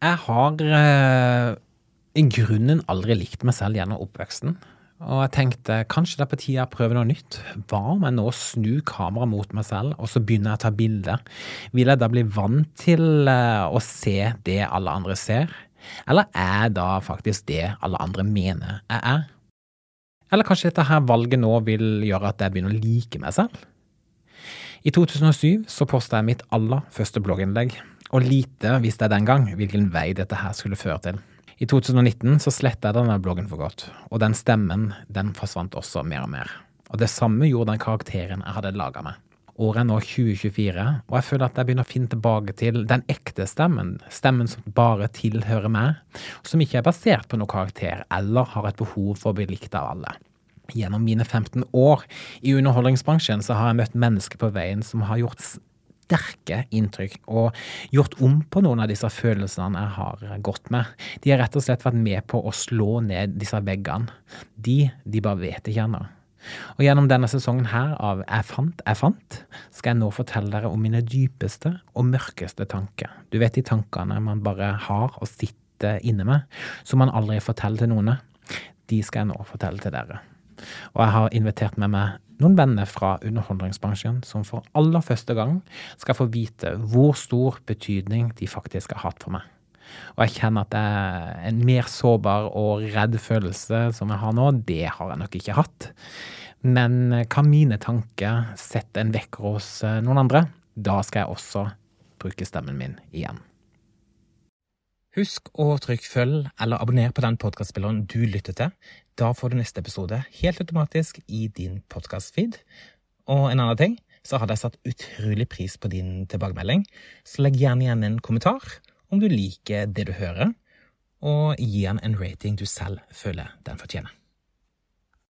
Jeg har eh, i grunnen aldri likt meg selv gjennom oppveksten. Og jeg tenkte kanskje det er på tide jeg prøver noe nytt. Hva om jeg nå snur kameraet mot meg selv, og så begynner jeg å ta bilder? Vil jeg da bli vant til eh, å se det alle andre ser? Eller er jeg da faktisk det alle andre mener jeg er? Eller kanskje dette her valget nå vil gjøre at jeg begynner å like meg selv? I 2007 så posta jeg mitt aller første blogginnlegg, og lite visste jeg den gang hvilken vei dette her skulle føre til. I 2019 så sletta jeg denne bloggen for godt, og den stemmen den forsvant også mer og mer. Og det samme gjorde den karakteren jeg hadde laga meg. Året er nå 2024, og jeg føler at jeg begynner å finne tilbake til den ekte stemmen. Stemmen som bare tilhører meg, som ikke er basert på noen karakter eller har et behov for å bli likt av alle. Gjennom mine 15 år i underholdningsbransjen så har jeg møtt mennesker på veien som har gjort sterke inntrykk og gjort om på noen av disse følelsene jeg har gått med. De har rett og slett vært med på å slå ned disse veggene. De, de bare vet ikke ennå. Og gjennom denne sesongen her av Jeg fant, jeg fant, skal jeg nå fortelle dere om mine dypeste og mørkeste tanker. Du vet de tankene man bare har og sitter inne med, som man aldri forteller til noen. De skal jeg nå fortelle til dere. Og jeg har invitert med meg noen venner fra underholdningsbransjen som for aller første gang skal få vite hvor stor betydning de faktisk har hatt for meg. Og jeg kjenner at er en mer sårbar og redd følelse som jeg har nå, det har jeg nok ikke hatt. Men kan mine tanker sette en vekker hos eh, noen andre? Da skal jeg også bruke stemmen min igjen. Husk å trykke følg eller abonner på den podkastspilleren du lytter til. Da får du neste episode helt automatisk i din podkastfeed. Og en annen ting, så hadde jeg satt utrolig pris på din tilbakemelding, så legg gjerne igjen en kommentar om du liker det du hører, og gi den en rating du selv føler den fortjener.